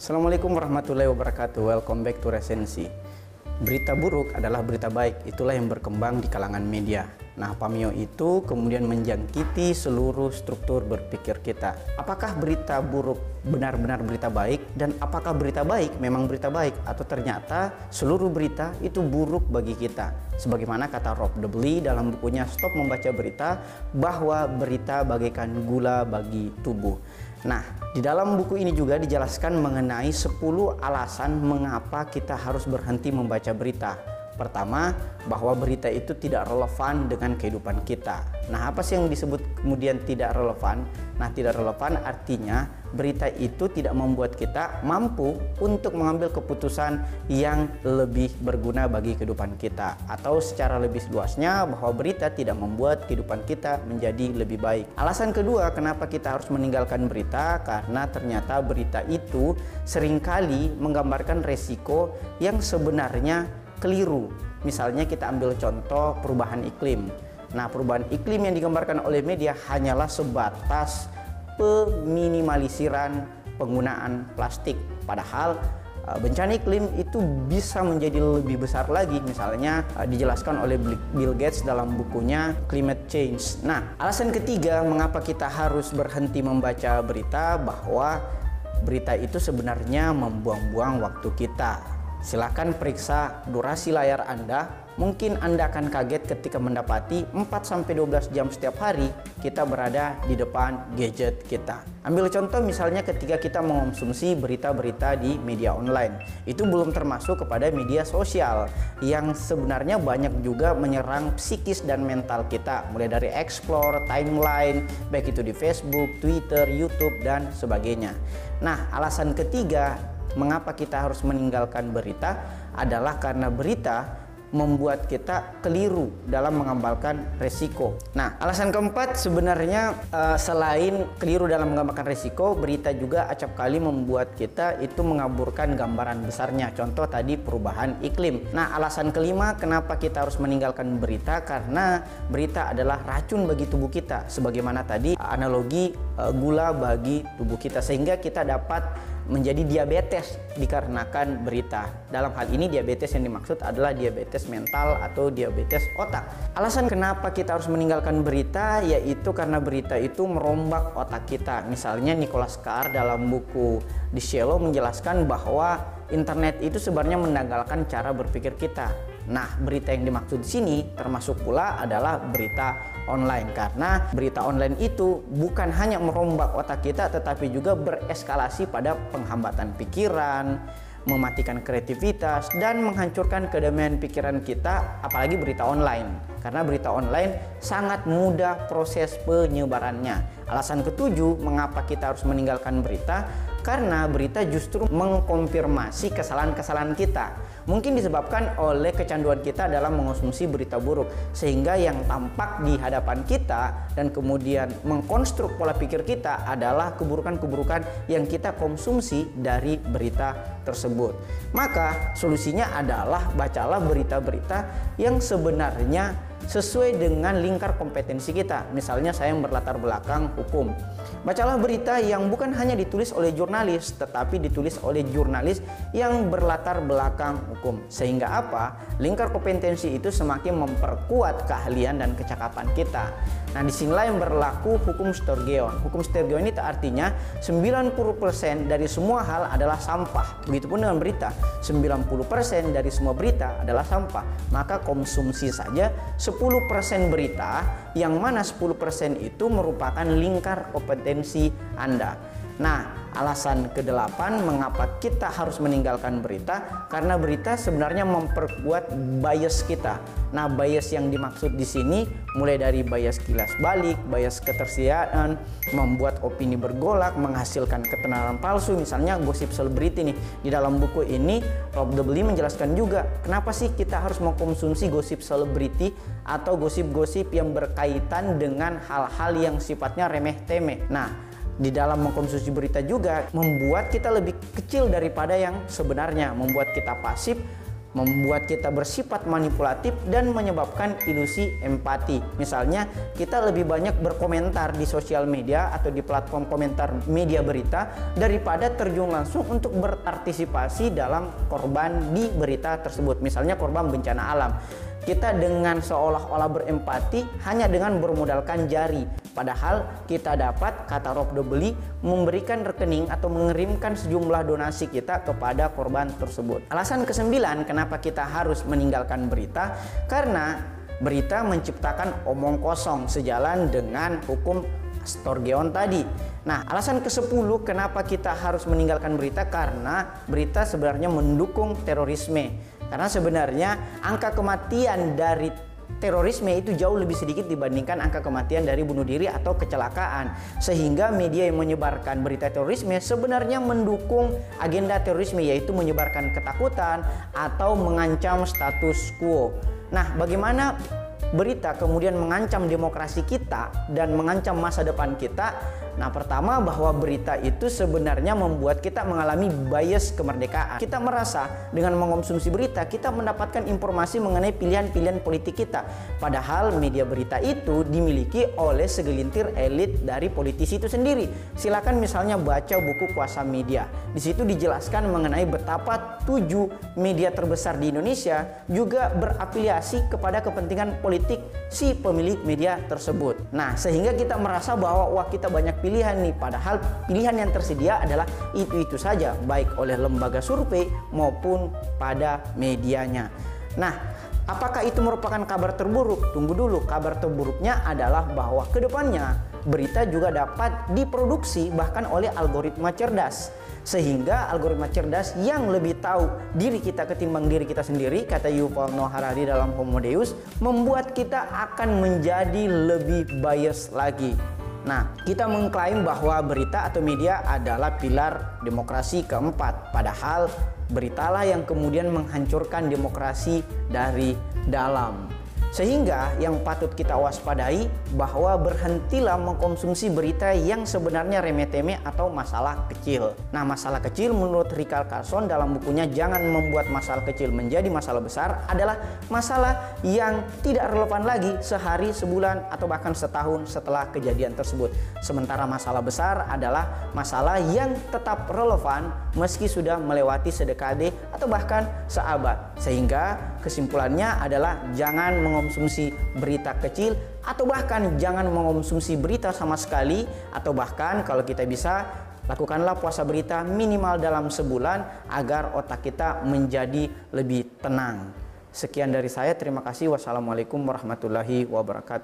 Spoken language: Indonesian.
Assalamualaikum warahmatullahi wabarakatuh. Welcome back to Resensi. Berita buruk adalah berita baik, itulah yang berkembang di kalangan media. Nah, Pamio itu kemudian menjangkiti seluruh struktur berpikir kita. Apakah berita buruk benar-benar berita baik dan apakah berita baik memang berita baik atau ternyata seluruh berita itu buruk bagi kita? Sebagaimana kata Rob Debly dalam bukunya Stop Membaca Berita bahwa berita bagaikan gula bagi tubuh. Nah, di dalam buku ini juga dijelaskan mengenai 10 alasan mengapa kita harus berhenti membaca berita. Pertama, bahwa berita itu tidak relevan dengan kehidupan kita. Nah, apa sih yang disebut kemudian tidak relevan? Nah, tidak relevan artinya berita itu tidak membuat kita mampu untuk mengambil keputusan yang lebih berguna bagi kehidupan kita. Atau secara lebih luasnya bahwa berita tidak membuat kehidupan kita menjadi lebih baik. Alasan kedua kenapa kita harus meninggalkan berita karena ternyata berita itu sering kali menggambarkan resiko yang sebenarnya keliru. Misalnya kita ambil contoh perubahan iklim. Nah, perubahan iklim yang digambarkan oleh media hanyalah sebatas peminimalisiran penggunaan plastik. Padahal eh, bencana iklim itu bisa menjadi lebih besar lagi misalnya eh, dijelaskan oleh Bill Gates dalam bukunya Climate Change. Nah, alasan ketiga mengapa kita harus berhenti membaca berita bahwa berita itu sebenarnya membuang-buang waktu kita. Silakan periksa durasi layar Anda. Mungkin Anda akan kaget ketika mendapati 4-12 jam setiap hari kita berada di depan gadget kita. Ambil contoh misalnya ketika kita mengonsumsi berita-berita di media online. Itu belum termasuk kepada media sosial yang sebenarnya banyak juga menyerang psikis dan mental kita. Mulai dari explore, timeline, baik itu di Facebook, Twitter, YouTube, dan sebagainya. Nah, alasan ketiga mengapa kita harus meninggalkan berita adalah karena berita membuat kita keliru dalam mengambalkan resiko. Nah, alasan keempat sebenarnya uh, selain keliru dalam mengambalkan resiko, berita juga acap kali membuat kita itu mengaburkan gambaran besarnya. Contoh tadi perubahan iklim. Nah, alasan kelima kenapa kita harus meninggalkan berita karena berita adalah racun bagi tubuh kita. Sebagaimana tadi analogi uh, gula bagi tubuh kita sehingga kita dapat menjadi diabetes dikarenakan berita. Dalam hal ini diabetes yang dimaksud adalah diabetes mental atau diabetes otak. Alasan kenapa kita harus meninggalkan berita yaitu karena berita itu merombak otak kita. Misalnya Nicholas Carr dalam buku The Shallow menjelaskan bahwa internet itu sebenarnya menanggalkan cara berpikir kita. Nah, berita yang dimaksud di sini termasuk pula adalah berita online. Karena berita online itu bukan hanya merombak otak kita tetapi juga bereskalasi pada penghambatan pikiran, mematikan kreativitas dan menghancurkan kedamaian pikiran kita apalagi berita online karena berita online sangat mudah proses penyebarannya. Alasan ketujuh mengapa kita harus meninggalkan berita karena berita justru mengkonfirmasi kesalahan-kesalahan kita. Mungkin disebabkan oleh kecanduan kita dalam mengonsumsi berita buruk sehingga yang tampak di hadapan kita dan kemudian mengkonstruk pola pikir kita adalah keburukan-keburukan yang kita konsumsi dari berita tersebut. Maka solusinya adalah bacalah berita-berita yang sebenarnya sesuai dengan lingkar kompetensi kita. Misalnya saya yang berlatar belakang hukum. Bacalah berita yang bukan hanya ditulis oleh jurnalis, tetapi ditulis oleh jurnalis yang berlatar belakang hukum. Sehingga apa? Lingkar kompetensi itu semakin memperkuat keahlian dan kecakapan kita. Nah, di sinilah yang berlaku hukum Sturgeon. Hukum Sturgeon ini artinya 90% dari semua hal adalah sampah. Begitupun dengan berita, 90% dari semua berita adalah sampah. Maka konsumsi saja 10% berita yang mana 10% itu merupakan lingkar kompetensi Anda. Nah, Alasan kedelapan mengapa kita harus meninggalkan berita karena berita sebenarnya memperkuat bias kita. Nah, bias yang dimaksud di sini mulai dari bias kilas balik, bias ketersediaan, membuat opini bergolak, menghasilkan ketenaran palsu, misalnya gosip selebriti nih. Di dalam buku ini Rob Debly menjelaskan juga kenapa sih kita harus mengkonsumsi gosip selebriti atau gosip-gosip yang berkaitan dengan hal-hal yang sifatnya remeh-temeh. Nah, di dalam mengkonsumsi berita juga membuat kita lebih kecil daripada yang sebenarnya, membuat kita pasif membuat kita bersifat manipulatif dan menyebabkan ilusi empati. Misalnya, kita lebih banyak berkomentar di sosial media atau di platform komentar media berita daripada terjun langsung untuk berpartisipasi dalam korban di berita tersebut. Misalnya korban bencana alam kita dengan seolah-olah berempati hanya dengan bermodalkan jari. Padahal kita dapat, kata Rob Dobeli, memberikan rekening atau mengirimkan sejumlah donasi kita kepada korban tersebut. Alasan kesembilan kenapa kita harus meninggalkan berita, karena berita menciptakan omong kosong sejalan dengan hukum Storgeon tadi. Nah, alasan ke-10 kenapa kita harus meninggalkan berita karena berita sebenarnya mendukung terorisme. Karena sebenarnya angka kematian dari terorisme itu jauh lebih sedikit dibandingkan angka kematian dari bunuh diri atau kecelakaan. Sehingga media yang menyebarkan berita terorisme sebenarnya mendukung agenda terorisme yaitu menyebarkan ketakutan atau mengancam status quo. Nah, bagaimana berita kemudian mengancam demokrasi kita dan mengancam masa depan kita Nah, pertama bahwa berita itu sebenarnya membuat kita mengalami bias kemerdekaan. Kita merasa dengan mengonsumsi berita kita mendapatkan informasi mengenai pilihan-pilihan politik kita. Padahal media berita itu dimiliki oleh segelintir elit dari politisi itu sendiri. Silakan misalnya baca buku Kuasa Media. Di situ dijelaskan mengenai betapa tujuh media terbesar di Indonesia juga berafiliasi kepada kepentingan politik si pemilik media tersebut. Nah, sehingga kita merasa bahwa wah kita banyak pilihan nih padahal pilihan yang tersedia adalah itu-itu saja baik oleh lembaga survei maupun pada medianya. Nah, apakah itu merupakan kabar terburuk? Tunggu dulu, kabar terburuknya adalah bahwa ke depannya berita juga dapat diproduksi bahkan oleh algoritma cerdas sehingga algoritma cerdas yang lebih tahu diri kita ketimbang diri kita sendiri kata Yuval Noah Harari dalam Homo Deus membuat kita akan menjadi lebih bias lagi Nah, kita mengklaim bahwa berita atau media adalah pilar demokrasi keempat, padahal beritalah yang kemudian menghancurkan demokrasi dari dalam. Sehingga yang patut kita waspadai bahwa berhentilah mengkonsumsi berita yang sebenarnya remeh-temeh atau masalah kecil. Nah, masalah kecil menurut Rikal Carson dalam bukunya Jangan Membuat Masalah Kecil Menjadi Masalah Besar adalah masalah yang tidak relevan lagi sehari, sebulan, atau bahkan setahun setelah kejadian tersebut. Sementara masalah besar adalah masalah yang tetap relevan meski sudah melewati sedekade atau bahkan seabad. Sehingga kesimpulannya adalah jangan mengonsumsi berita kecil atau bahkan jangan mengonsumsi berita sama sekali atau bahkan kalau kita bisa lakukanlah puasa berita minimal dalam sebulan agar otak kita menjadi lebih tenang. Sekian dari saya, terima kasih. Wassalamualaikum warahmatullahi wabarakatuh.